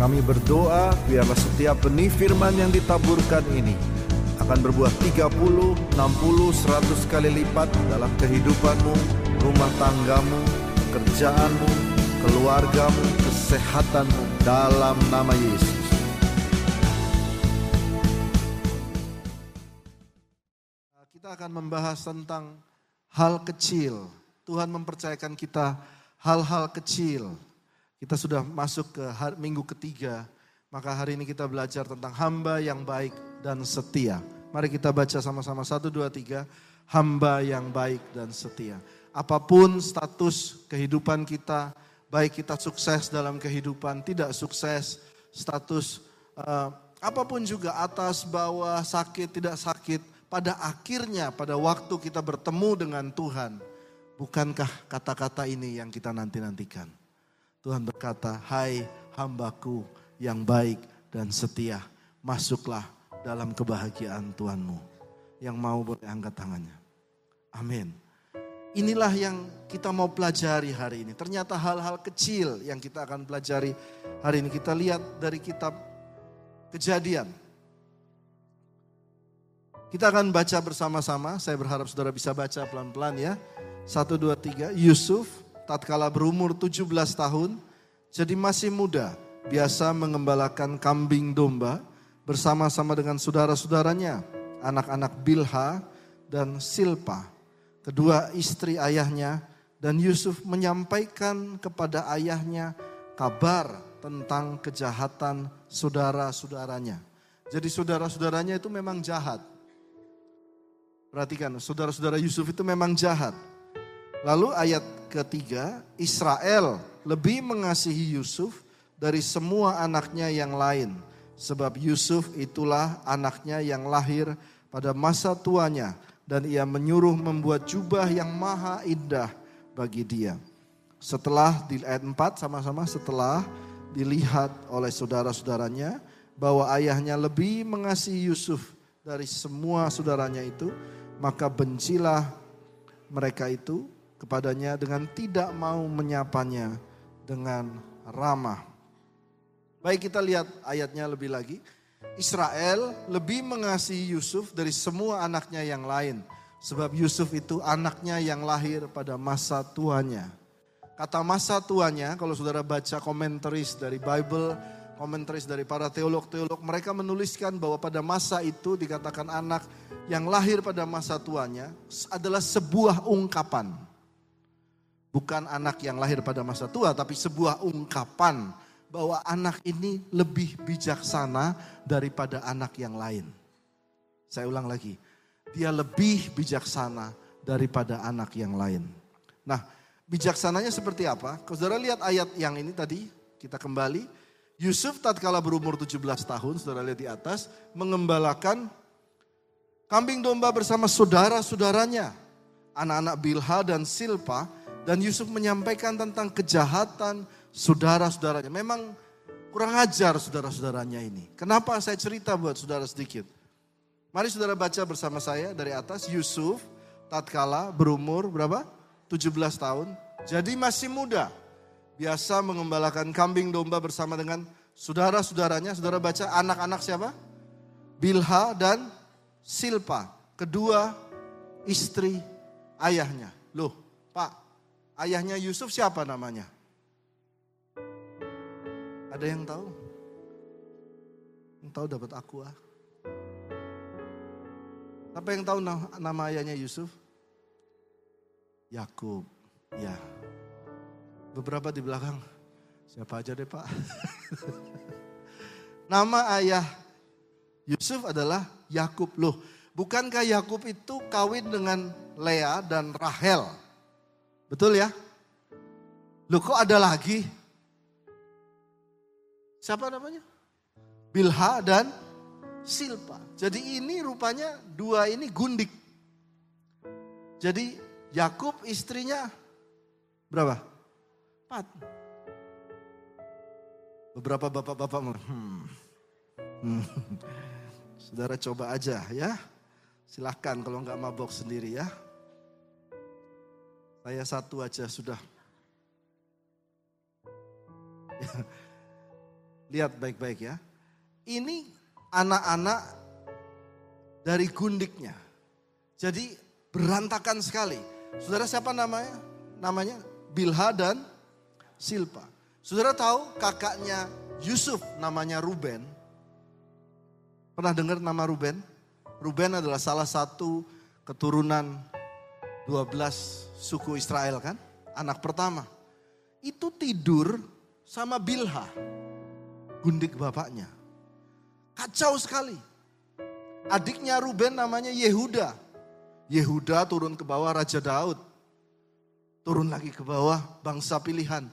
Kami berdoa biarlah setiap benih firman yang ditaburkan ini akan berbuah 30, 60, 100 kali lipat dalam kehidupanmu, rumah tanggamu, pekerjaanmu, keluargamu, kesehatanmu dalam nama Yesus. Kita akan membahas tentang hal kecil. Tuhan mempercayakan kita hal-hal kecil kita sudah masuk ke hari, minggu ketiga, maka hari ini kita belajar tentang hamba yang baik dan setia. Mari kita baca sama-sama satu dua tiga, hamba yang baik dan setia. Apa pun status kehidupan kita, baik kita sukses dalam kehidupan, tidak sukses, status uh, apa pun juga atas, bawah, sakit, tidak sakit, pada akhirnya pada waktu kita bertemu dengan Tuhan, bukankah kata-kata ini yang kita nanti-nantikan? Tuhan berkata, hai hambaku yang baik dan setia, masuklah dalam kebahagiaan Tuhanmu. Yang mau boleh angkat tangannya. Amin. Inilah yang kita mau pelajari hari ini. Ternyata hal-hal kecil yang kita akan pelajari hari ini. Kita lihat dari kitab kejadian. Kita akan baca bersama-sama. Saya berharap saudara bisa baca pelan-pelan ya. Satu, dua, tiga. Yusuf tatkala berumur 17 tahun, jadi masih muda, biasa mengembalakan kambing domba bersama-sama dengan saudara-saudaranya, anak-anak Bilha dan Silpa, kedua istri ayahnya, dan Yusuf menyampaikan kepada ayahnya kabar tentang kejahatan saudara-saudaranya. Jadi saudara-saudaranya itu memang jahat. Perhatikan, saudara-saudara Yusuf itu memang jahat. Lalu ayat ketiga, Israel lebih mengasihi Yusuf dari semua anaknya yang lain. Sebab Yusuf itulah anaknya yang lahir pada masa tuanya. Dan ia menyuruh membuat jubah yang maha indah bagi dia. Setelah di ayat 4 sama-sama setelah dilihat oleh saudara-saudaranya bahwa ayahnya lebih mengasihi Yusuf dari semua saudaranya itu, maka bencilah mereka itu kepadanya dengan tidak mau menyapanya dengan ramah. Baik kita lihat ayatnya lebih lagi. Israel lebih mengasihi Yusuf dari semua anaknya yang lain. Sebab Yusuf itu anaknya yang lahir pada masa tuanya. Kata masa tuanya, kalau saudara baca komentaris dari Bible, komentaris dari para teolog-teolog, mereka menuliskan bahwa pada masa itu dikatakan anak yang lahir pada masa tuanya adalah sebuah ungkapan Bukan anak yang lahir pada masa tua, tapi sebuah ungkapan bahwa anak ini lebih bijaksana daripada anak yang lain. Saya ulang lagi, dia lebih bijaksana daripada anak yang lain. Nah, bijaksananya seperti apa? Kalau saudara lihat ayat yang ini tadi, kita kembali. Yusuf tatkala berumur 17 tahun, saudara lihat di atas, mengembalakan kambing domba bersama saudara-saudaranya. Anak-anak Bilha dan Silpa dan Yusuf menyampaikan tentang kejahatan saudara-saudaranya. Memang kurang ajar saudara-saudaranya ini. Kenapa saya cerita buat saudara sedikit? Mari saudara baca bersama saya dari atas. Yusuf tatkala berumur berapa? 17 tahun. Jadi masih muda. Biasa mengembalakan kambing domba bersama dengan saudara-saudaranya. Saudara baca anak-anak siapa? Bilha dan Silpa. Kedua istri ayahnya. Loh, Pak, Ayahnya Yusuf siapa namanya? Ada yang tahu? Yang tahu dapat aku ah. Siapa yang tahu nama ayahnya Yusuf? Yakub. Ya. Beberapa di belakang. Siapa aja deh Pak. nama ayah Yusuf adalah Yakub. Loh, bukankah Yakub itu kawin dengan Lea dan Rahel? Betul ya? Loh kok ada lagi? Siapa namanya? Bilha dan Silpa. Jadi ini rupanya dua ini gundik. Jadi Yakub istrinya berapa? Empat. Beberapa bapak-bapak hmm. hmm. Saudara coba aja ya. Silahkan kalau nggak mabok sendiri ya. Saya satu aja sudah. lihat baik-baik ya. Ini anak-anak dari gundiknya. Jadi berantakan sekali. Saudara siapa namanya? Namanya Bilha dan Silpa. Saudara tahu kakaknya Yusuf namanya Ruben. Pernah dengar nama Ruben? Ruben adalah salah satu keturunan 12 suku Israel kan? Anak pertama. Itu tidur sama Bilha. Gundik bapaknya. Kacau sekali. Adiknya Ruben namanya Yehuda. Yehuda turun ke bawah Raja Daud. Turun lagi ke bawah bangsa pilihan.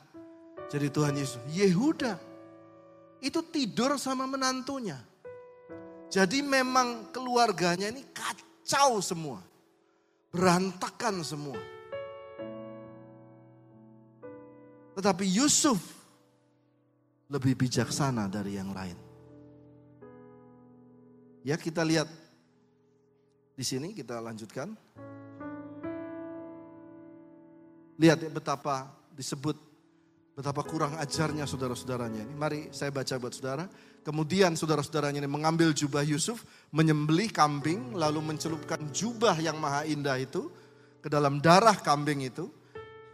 Jadi Tuhan Yesus. Yehuda. Itu tidur sama menantunya. Jadi memang keluarganya ini kacau semua. Berantakan semua. Tetapi Yusuf lebih bijaksana dari yang lain. Ya kita lihat di sini kita lanjutkan. Lihat ya betapa disebut Betapa kurang ajarnya saudara-saudaranya ini. Mari saya baca buat saudara. Kemudian saudara-saudaranya ini mengambil jubah Yusuf, menyembelih kambing, lalu mencelupkan jubah yang maha indah itu ke dalam darah kambing itu.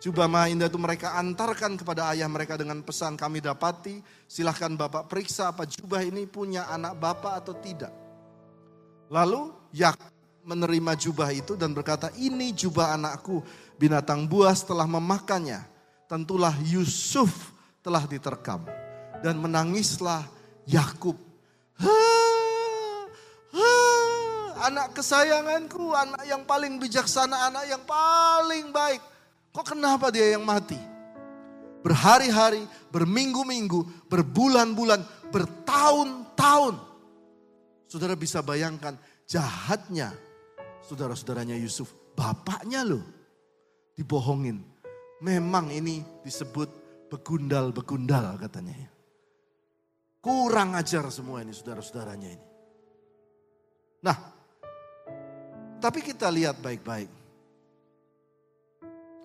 Jubah maha indah itu mereka antarkan kepada ayah mereka dengan pesan kami dapati. Silahkan bapak periksa apa jubah ini punya anak bapak atau tidak. Lalu Yak menerima jubah itu dan berkata ini jubah anakku binatang buas telah memakannya tentulah Yusuf telah diterkam. Dan menangislah Yakub. Anak kesayanganku, anak yang paling bijaksana, anak yang paling baik. Kok kenapa dia yang mati? Berhari-hari, berminggu-minggu, berbulan-bulan, bertahun-tahun. Saudara bisa bayangkan jahatnya saudara-saudaranya Yusuf. Bapaknya loh dibohongin Memang ini disebut begundal-begundal katanya. ya. Kurang ajar semua ini saudara-saudaranya ini. Nah, tapi kita lihat baik-baik.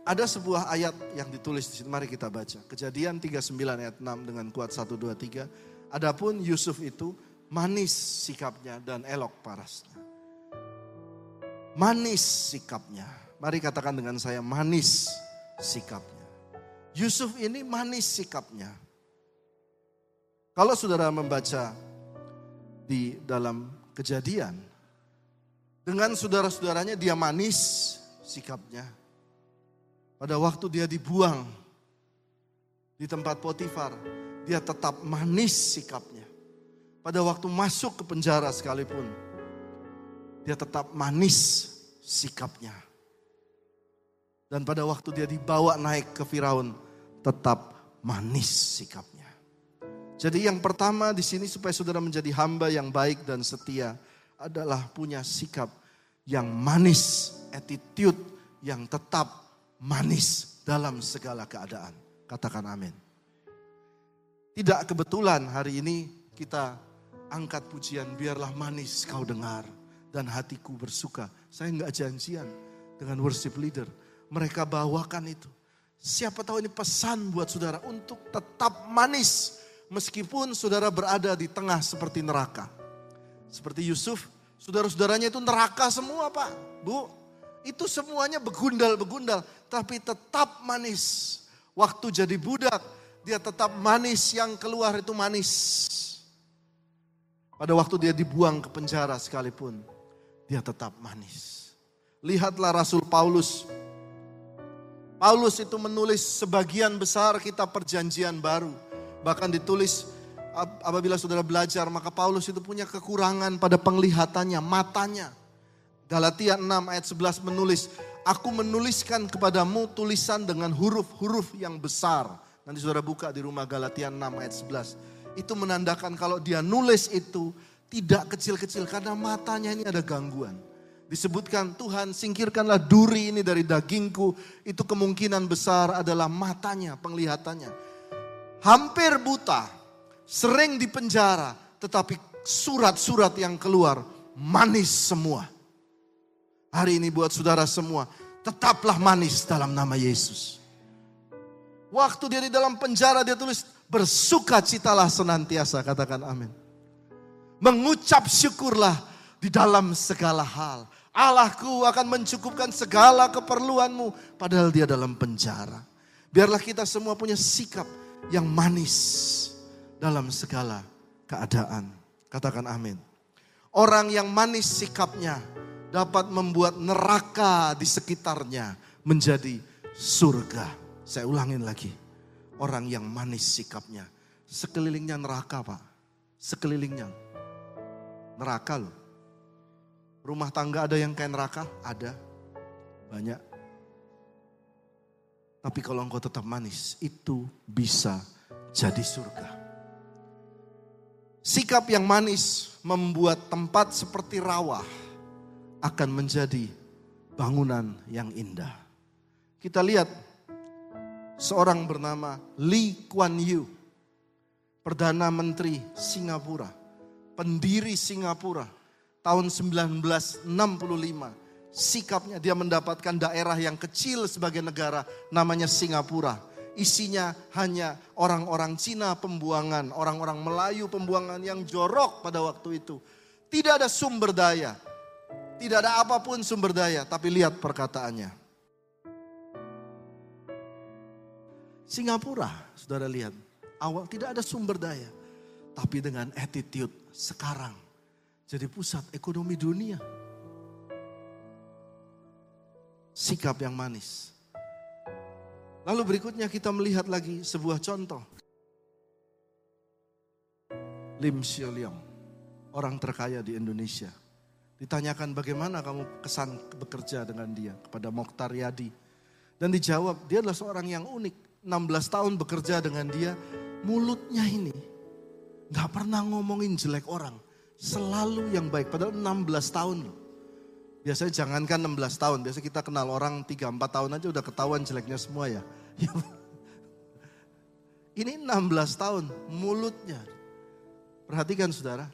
Ada sebuah ayat yang ditulis di sini, mari kita baca. Kejadian 39 ayat 6 dengan kuat 1, 2, 3. Adapun Yusuf itu manis sikapnya dan elok parasnya. Manis sikapnya. Mari katakan dengan saya manis sikapnya. Yusuf ini manis sikapnya. Kalau saudara membaca di dalam kejadian, dengan saudara-saudaranya dia manis sikapnya. Pada waktu dia dibuang di tempat Potifar, dia tetap manis sikapnya. Pada waktu masuk ke penjara sekalipun, dia tetap manis sikapnya. Dan pada waktu dia dibawa naik ke Firaun, tetap manis sikapnya. Jadi yang pertama di sini supaya saudara menjadi hamba yang baik dan setia adalah punya sikap yang manis, attitude yang tetap manis dalam segala keadaan. Katakan amin. Tidak kebetulan hari ini kita angkat pujian biarlah manis kau dengar dan hatiku bersuka. Saya nggak janjian dengan worship leader mereka bawakan itu. Siapa tahu ini pesan buat saudara untuk tetap manis meskipun saudara berada di tengah seperti neraka. Seperti Yusuf, saudara-saudaranya itu neraka semua Pak, Bu. Itu semuanya begundal-begundal, tapi tetap manis. Waktu jadi budak, dia tetap manis, yang keluar itu manis. Pada waktu dia dibuang ke penjara sekalipun, dia tetap manis. Lihatlah Rasul Paulus Paulus itu menulis sebagian besar kitab perjanjian baru. Bahkan ditulis apabila saudara belajar maka Paulus itu punya kekurangan pada penglihatannya, matanya. Galatia 6 ayat 11 menulis, Aku menuliskan kepadamu tulisan dengan huruf-huruf yang besar. Nanti saudara buka di rumah Galatia 6 ayat 11. Itu menandakan kalau dia nulis itu tidak kecil-kecil karena matanya ini ada gangguan disebutkan Tuhan singkirkanlah duri ini dari dagingku. Itu kemungkinan besar adalah matanya, penglihatannya. Hampir buta, sering di penjara, tetapi surat-surat yang keluar manis semua. Hari ini buat saudara semua, tetaplah manis dalam nama Yesus. Waktu dia di dalam penjara dia tulis bersuka citalah senantiasa katakan amin. Mengucap syukurlah di dalam segala hal. Allahku akan mencukupkan segala keperluanmu padahal dia dalam penjara. Biarlah kita semua punya sikap yang manis dalam segala keadaan. Katakan amin. Orang yang manis sikapnya dapat membuat neraka di sekitarnya menjadi surga. Saya ulangin lagi. Orang yang manis sikapnya. Sekelilingnya neraka pak. Sekelilingnya. Neraka loh. Rumah tangga ada yang kayak neraka? Ada. Banyak. Tapi kalau engkau tetap manis, itu bisa jadi surga. Sikap yang manis membuat tempat seperti rawa akan menjadi bangunan yang indah. Kita lihat seorang bernama Lee Kuan Yew, Perdana Menteri Singapura, pendiri Singapura, tahun 1965 sikapnya dia mendapatkan daerah yang kecil sebagai negara namanya Singapura. Isinya hanya orang-orang Cina pembuangan, orang-orang Melayu pembuangan yang jorok pada waktu itu. Tidak ada sumber daya. Tidak ada apa pun sumber daya, tapi lihat perkataannya. Singapura, saudara lihat, awal tidak ada sumber daya. Tapi dengan attitude sekarang jadi pusat ekonomi dunia. Sikap yang manis. Lalu berikutnya kita melihat lagi sebuah contoh. Lim Sio Leong, orang terkaya di Indonesia. Ditanyakan bagaimana kamu kesan bekerja dengan dia kepada Mokhtar Yadi. Dan dijawab, dia adalah seorang yang unik. 16 tahun bekerja dengan dia, mulutnya ini gak pernah ngomongin jelek orang selalu yang baik. Padahal 16 tahun loh. Biasanya jangankan 16 tahun, biasa kita kenal orang 3-4 tahun aja udah ketahuan jeleknya semua ya. Ini 16 tahun, mulutnya. Perhatikan saudara.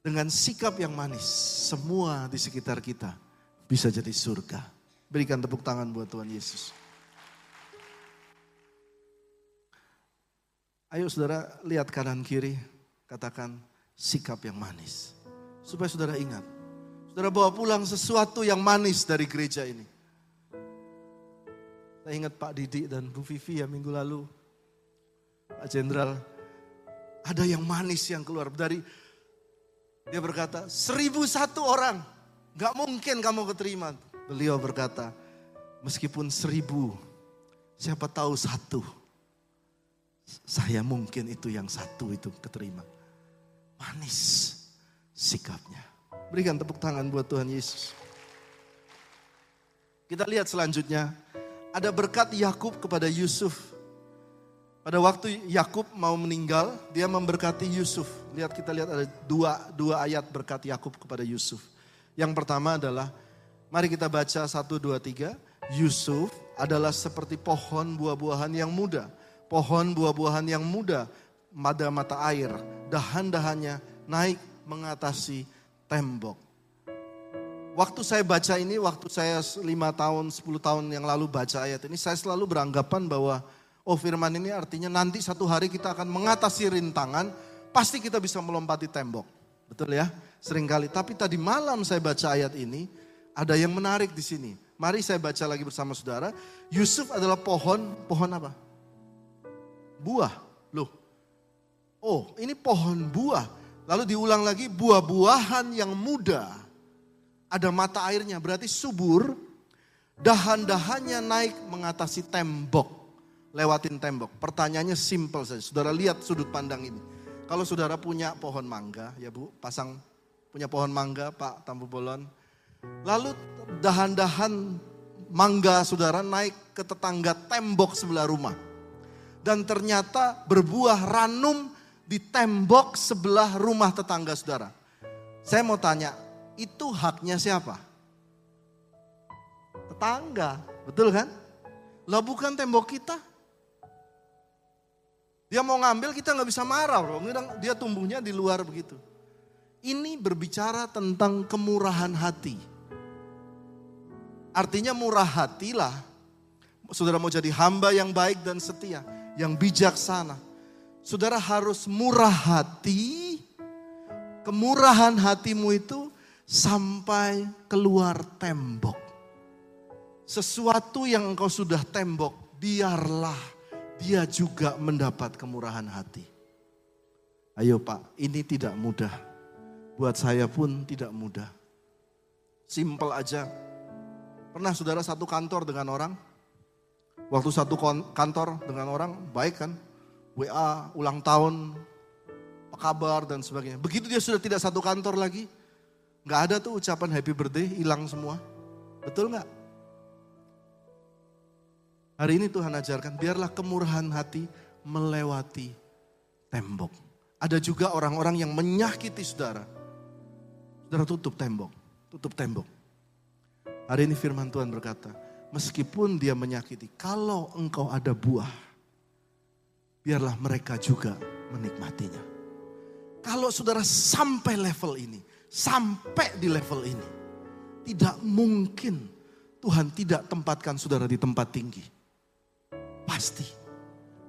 Dengan sikap yang manis, semua di sekitar kita bisa jadi surga. Berikan tepuk tangan buat Tuhan Yesus. Ayo saudara lihat kanan kiri, katakan sikap yang manis. Supaya saudara ingat, saudara bawa pulang sesuatu yang manis dari gereja ini. Saya ingat Pak Didi dan Bu Vivi ya minggu lalu. Pak Jenderal, ada yang manis yang keluar dari dia berkata, seribu satu orang, gak mungkin kamu keterima. Beliau berkata, meskipun seribu, siapa tahu satu saya mungkin itu yang satu itu keterima. Manis sikapnya. Berikan tepuk tangan buat Tuhan Yesus. Kita lihat selanjutnya. Ada berkat Yakub kepada Yusuf. Pada waktu Yakub mau meninggal, dia memberkati Yusuf. Lihat kita lihat ada dua, dua ayat berkat Yakub kepada Yusuf. Yang pertama adalah, mari kita baca satu dua tiga. Yusuf adalah seperti pohon buah-buahan yang muda pohon buah-buahan yang muda pada mata air, dahan-dahannya naik mengatasi tembok. Waktu saya baca ini, waktu saya lima tahun, 10 tahun yang lalu baca ayat ini, saya selalu beranggapan bahwa, oh firman ini artinya nanti satu hari kita akan mengatasi rintangan, pasti kita bisa melompati tembok. Betul ya? Seringkali. Tapi tadi malam saya baca ayat ini, ada yang menarik di sini. Mari saya baca lagi bersama saudara. Yusuf adalah pohon, pohon apa? Buah. Loh, oh ini pohon buah. Lalu diulang lagi buah-buahan yang muda. Ada mata airnya, berarti subur. Dahan-dahannya naik mengatasi tembok. Lewatin tembok. Pertanyaannya simpel saja. Saudara lihat sudut pandang ini. Kalau saudara punya pohon mangga, ya bu, pasang punya pohon mangga Pak Tampu Bolon. Lalu dahan-dahan mangga saudara naik ke tetangga tembok sebelah rumah dan ternyata berbuah ranum di tembok sebelah rumah tetangga saudara. Saya mau tanya, itu haknya siapa? Tetangga, betul kan? Lah bukan tembok kita. Dia mau ngambil kita nggak bisa marah loh. Dia tumbuhnya di luar begitu. Ini berbicara tentang kemurahan hati. Artinya murah hatilah saudara mau jadi hamba yang baik dan setia, yang bijaksana, saudara harus murah hati. Kemurahan hatimu itu sampai keluar tembok. Sesuatu yang engkau sudah tembok, biarlah dia juga mendapat kemurahan hati. Ayo Pak, ini tidak mudah. Buat saya pun tidak mudah. Simple aja. Pernah saudara satu kantor dengan orang? Waktu satu kantor dengan orang, baik kan? WA, ulang tahun, apa kabar dan sebagainya. Begitu dia sudah tidak satu kantor lagi, nggak ada tuh ucapan happy birthday, hilang semua. Betul nggak? Hari ini Tuhan ajarkan, biarlah kemurahan hati melewati tembok. Ada juga orang-orang yang menyakiti saudara. Saudara tutup tembok, tutup tembok. Hari ini firman Tuhan berkata, meskipun dia menyakiti, kalau engkau ada buah, biarlah mereka juga menikmatinya. Kalau saudara sampai level ini, sampai di level ini, tidak mungkin Tuhan tidak tempatkan saudara di tempat tinggi. Pasti.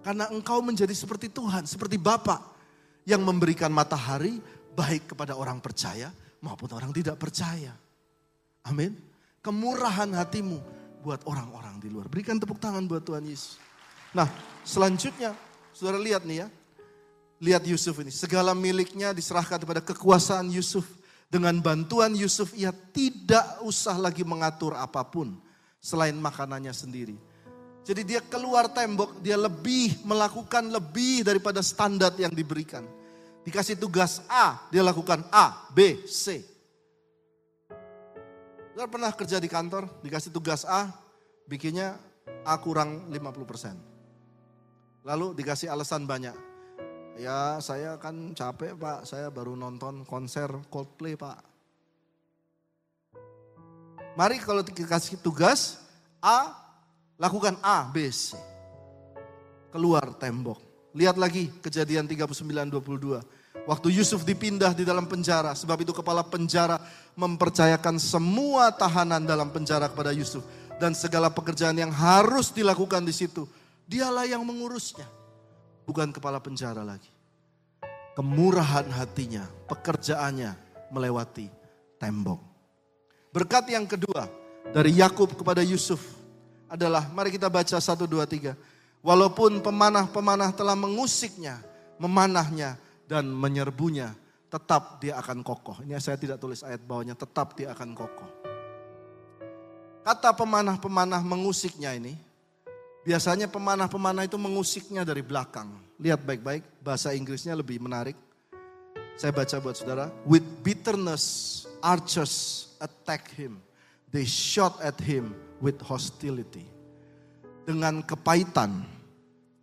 Karena engkau menjadi seperti Tuhan, seperti Bapak yang memberikan matahari baik kepada orang percaya maupun orang tidak percaya. Amin. Kemurahan hatimu buat orang-orang di luar. Berikan tepuk tangan buat Tuhan Yesus. Nah, selanjutnya Saudara lihat nih ya. Lihat Yusuf ini. Segala miliknya diserahkan kepada kekuasaan Yusuf. Dengan bantuan Yusuf ia tidak usah lagi mengatur apa pun. Selain makanannya sendiri. Jadi dia keluar tembok, dia lebih melakukan lebih daripada standar yang diberikan. Dikasih tugas A, dia lakukan A, B, C. Saudara pernah kerja di kantor, dikasih tugas A, bikinnya A kurang 50 persen. Lalu dikasih alasan banyak. Ya saya kan capek pak, saya baru nonton konser Coldplay pak. Mari kalau dikasih tugas A, lakukan A, B, C. Keluar tembok. Lihat lagi kejadian 39-22. Waktu Yusuf dipindah di dalam penjara, sebab itu kepala penjara mempercayakan semua tahanan dalam penjara kepada Yusuf. Dan segala pekerjaan yang harus dilakukan di situ Dialah yang mengurusnya. Bukan kepala penjara lagi. Kemurahan hatinya, pekerjaannya melewati tembok. Berkat yang kedua dari Yakub kepada Yusuf adalah mari kita baca 1 2 3. Walaupun pemanah-pemanah telah mengusiknya, memanahnya dan menyerbunya, tetap dia akan kokoh. Ini saya tidak tulis ayat bawahnya, tetap dia akan kokoh. Kata pemanah-pemanah mengusiknya ini Biasanya pemanah-pemanah itu mengusiknya dari belakang. Lihat baik-baik, bahasa Inggrisnya lebih menarik. Saya baca buat saudara. With bitterness, archers attack him. They shot at him with hostility. Dengan kepahitan,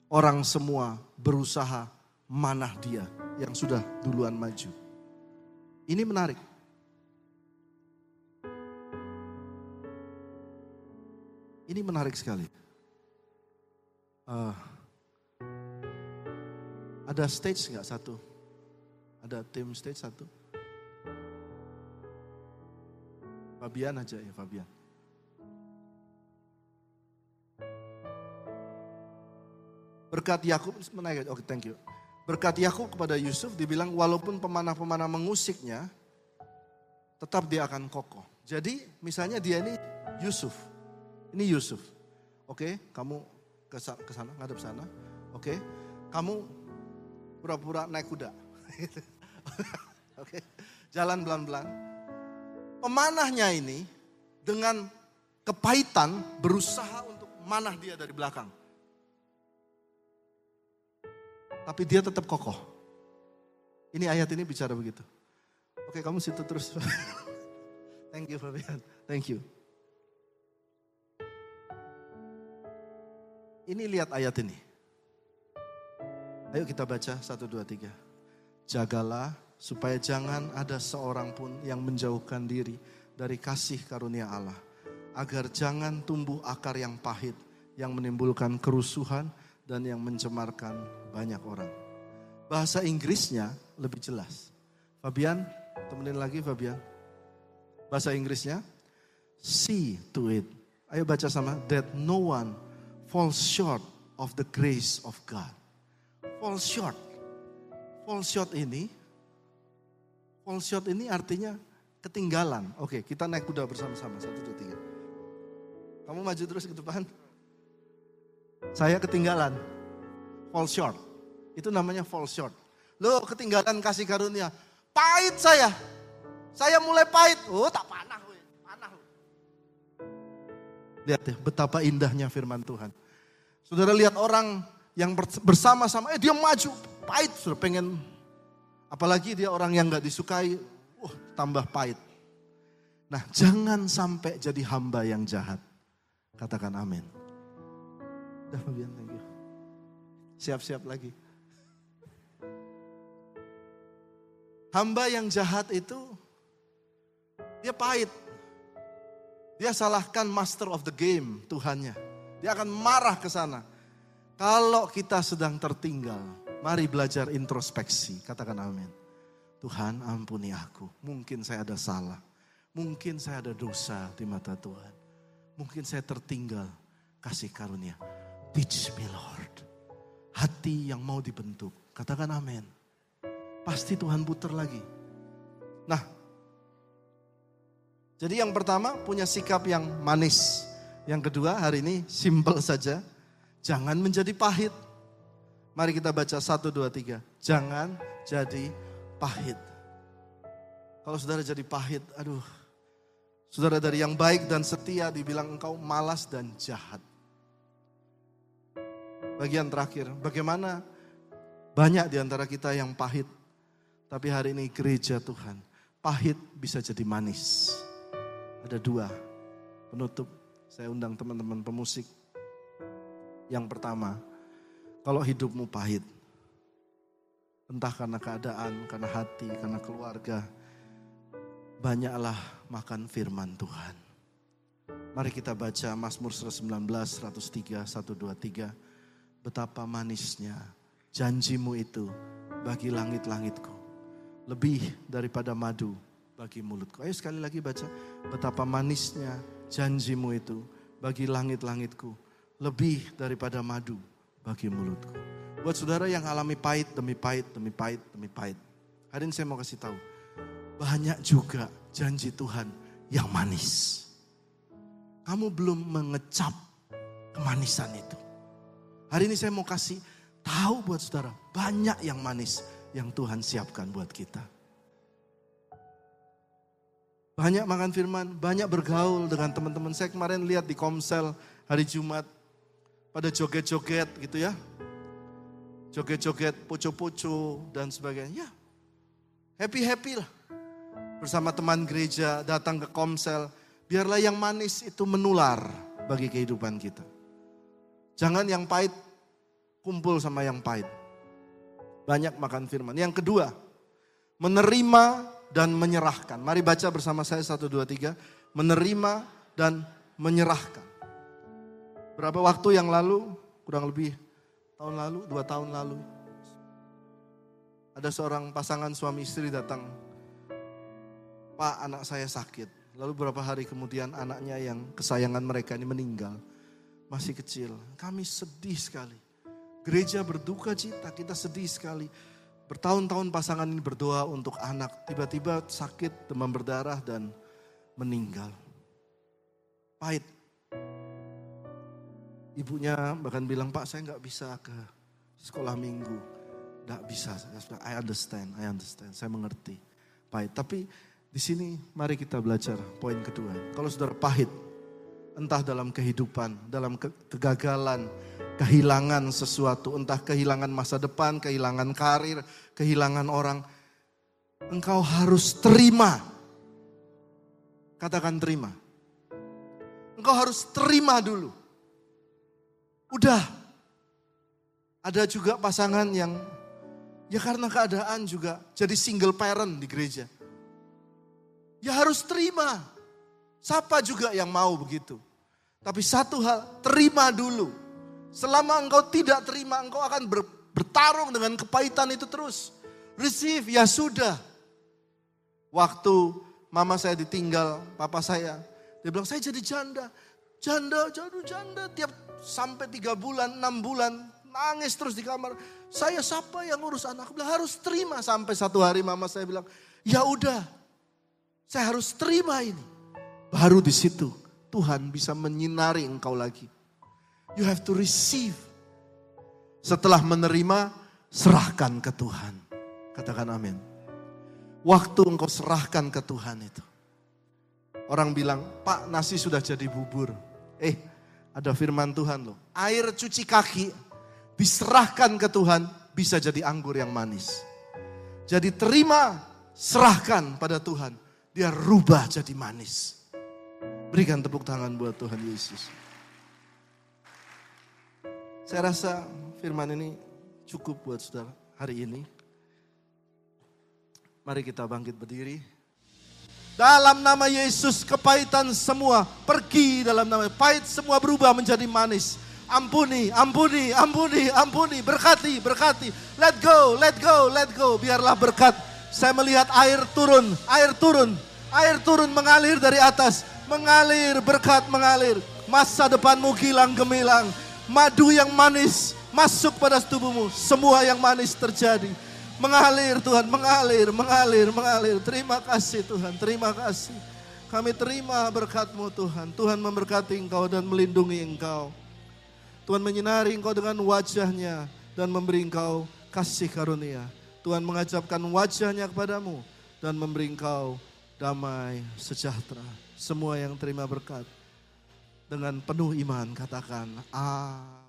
orang semua berusaha manah dia yang sudah duluan maju. Ini menarik. Ini menarik sekali. Uh, ada stage nggak satu? Ada tim stage satu? Fabian aja ya Fabian. Berkat Yakub menaik. Oke, okay, thank you. Berkat Yakub kepada Yusuf dibilang walaupun pemanah-pemanah mengusiknya, tetap dia akan kokoh. Jadi misalnya dia ini Yusuf. Ini Yusuf. Oke, kamu ke sana, ngadep sana. Oke. Kamu pura-pura naik kuda. Oke. Jalan pelan-pelan. Pemanahnya ini dengan kepahitan berusaha untuk manah dia dari belakang. Tapi dia tetap kokoh. Ini ayat ini bicara begitu. Oke, kamu situ terus. Thank you Fabian. Thank you. Ini lihat ayat ini. Ayo kita baca satu dua tiga. Jagalah supaya jangan ada seorang pun yang menjauhkan diri dari kasih karunia Allah. Agar jangan tumbuh akar yang pahit yang menimbulkan kerusuhan dan yang mencemarkan banyak orang. Bahasa Inggrisnya lebih jelas. Fabian, temenin lagi Fabian. Bahasa Inggrisnya, see to it. Ayo baca sama, that no one fall short of the grace of God. Fall short. Fall short ini, fall short ini artinya ketinggalan. Oke, kita naik kuda bersama-sama. Satu, dua, tiga. Kamu maju terus ke depan. Saya ketinggalan. Fall short. Itu namanya fall short. Lo ketinggalan kasih karunia. Pahit saya. Saya mulai pahit. Oh tak panah. Panah. Lihat ya betapa indahnya firman Tuhan. Saudara lihat orang yang bersama-sama. Eh dia maju. Pahit. Sudah pengen. Apalagi dia orang yang gak disukai. Oh tambah pahit. Nah jangan sampai jadi hamba yang jahat. Katakan amin. Udah Fabian, thank. Siap-siap lagi. Hamba yang jahat itu, dia pahit. Dia salahkan master of the game, Tuhannya. Dia akan marah ke sana. Kalau kita sedang tertinggal, mari belajar introspeksi. Katakan amin. Tuhan ampuni aku. Mungkin saya ada salah. Mungkin saya ada dosa di mata Tuhan. Mungkin saya tertinggal. Kasih karunia. Teach me Lord. Hati yang mau dibentuk. Katakan amin. Pasti Tuhan putar lagi. Nah. Jadi yang pertama punya sikap yang manis. Yang kedua hari ini simple saja. Jangan menjadi pahit. Mari kita baca satu dua tiga. Jangan jadi pahit. Kalau saudara jadi pahit, aduh Saudara dari yang baik dan setia dibilang engkau malas dan jahat. Bagian terakhir, bagaimana banyak di antara kita yang pahit. Tapi hari ini gereja Tuhan, pahit bisa jadi manis. Ada dua penutup, saya undang teman-teman pemusik. Yang pertama, kalau hidupmu pahit, entah karena keadaan, karena hati, karena keluarga, banyaklah makan firman Tuhan. Mari kita baca Mazmur 119, 103, 123. Betapa manisnya janjimu itu bagi langit-langitku. Lebih daripada madu bagi mulutku. Ayo sekali lagi baca. Betapa manisnya janjimu itu bagi langit-langitku. Lebih daripada madu bagi mulutku. Buat saudara yang alami pahit demi pahit, demi pahit, demi pahit. Hari ini saya mau kasih tahu banyak juga janji Tuhan yang manis. Kamu belum mengecap kemanisan itu. Hari ini saya mau kasih tahu buat saudara, banyak yang manis yang Tuhan siapkan buat kita. Banyak makan firman, banyak bergaul dengan teman-teman. Saya kemarin lihat di Komsel hari Jumat, pada joget-joget gitu ya. Joget-joget, poco-poco dan sebagainya. Ya, happy-happy lah bersama teman gereja datang ke komsel. Biarlah yang manis itu menular bagi kehidupan kita. Jangan yang pahit kumpul sama yang pahit. Banyak makan firman. Yang kedua, menerima dan menyerahkan. Mari baca bersama saya satu dua tiga. Menerima dan menyerahkan. Berapa waktu yang lalu, kurang lebih tahun lalu, dua tahun lalu. Ada seorang pasangan suami istri datang Pak anak saya sakit. Lalu beberapa hari kemudian anaknya yang kesayangan mereka ini meninggal. Masih kecil. Kami sedih sekali. Gereja berduka cita, kita sedih sekali. Bertahun-tahun pasangan ini berdoa untuk anak. Tiba-tiba sakit, demam berdarah dan meninggal. Pahit. Ibunya bahkan bilang, Pak saya nggak bisa ke sekolah minggu. Nggak bisa. I understand, I understand. Saya mengerti. Pahit. Tapi di sini mari kita belajar poin kedua. Kalau saudara pahit, entah dalam kehidupan, dalam kegagalan, kehilangan sesuatu, entah kehilangan masa depan, kehilangan karir, kehilangan orang, engkau harus terima. Katakan terima. Engkau harus terima dulu. Udah. Ada juga pasangan yang ya karena keadaan juga jadi single parent di gereja ya harus terima. Siapa juga yang mau begitu. Tapi satu hal, terima dulu. Selama engkau tidak terima, engkau akan bertarung dengan kepahitan itu terus. Receive, ya sudah. Waktu mama saya ditinggal, papa saya, dia bilang saya jadi janda. Janda, janda, janda. Tiap sampai tiga bulan, enam bulan, nangis terus di kamar. Saya siapa yang ngurus anak? Bilang, harus terima sampai satu hari mama saya bilang, ya udah, saya harus terima ini. Baru di situ Tuhan bisa menyinari engkau lagi. You have to receive. Setelah menerima, serahkan ke Tuhan. Katakan amin. Waktu engkau serahkan ke Tuhan itu. Orang bilang, Pak nasi sudah jadi bubur. Eh, ada firman Tuhan loh. Air cuci kaki diserahkan ke Tuhan bisa jadi anggur yang manis. Jadi terima, serahkan pada Tuhan. Dia rubah jadi manis. Berikan tepuk tangan buat Tuhan Yesus. Saya rasa firman ini cukup buat saudara hari ini. Mari kita bangkit berdiri. Dalam nama Yesus kepahitan semua pergi dalam nama pahit semua berubah menjadi manis. Ampuni, ampuni, ampuni, ampuni, berkati, berkati. Let go, let go, let go. Biarlah berkat. Saya melihat air turun, air turun, air turun mengalir dari atas, mengalir berkat mengalir. Masa depanmu gilang gemilang, madu yang manis masuk pada tubuhmu. Semua yang manis terjadi. Mengalir Tuhan, mengalir, mengalir, mengalir. Terima kasih Tuhan, terima kasih. Kami terima berkat-Mu Tuhan. Tuhan memberkati Engkau dan melindungi Engkau. Tuhan menyinari Engkau dengan wajahnya dan memberi Engkau kasih karunia. Tuhan mengajapkan wajahnya kepadamu dan memberi Engkau damai sejahtera. Semua yang terima berkat dengan penuh iman katakan, Ah.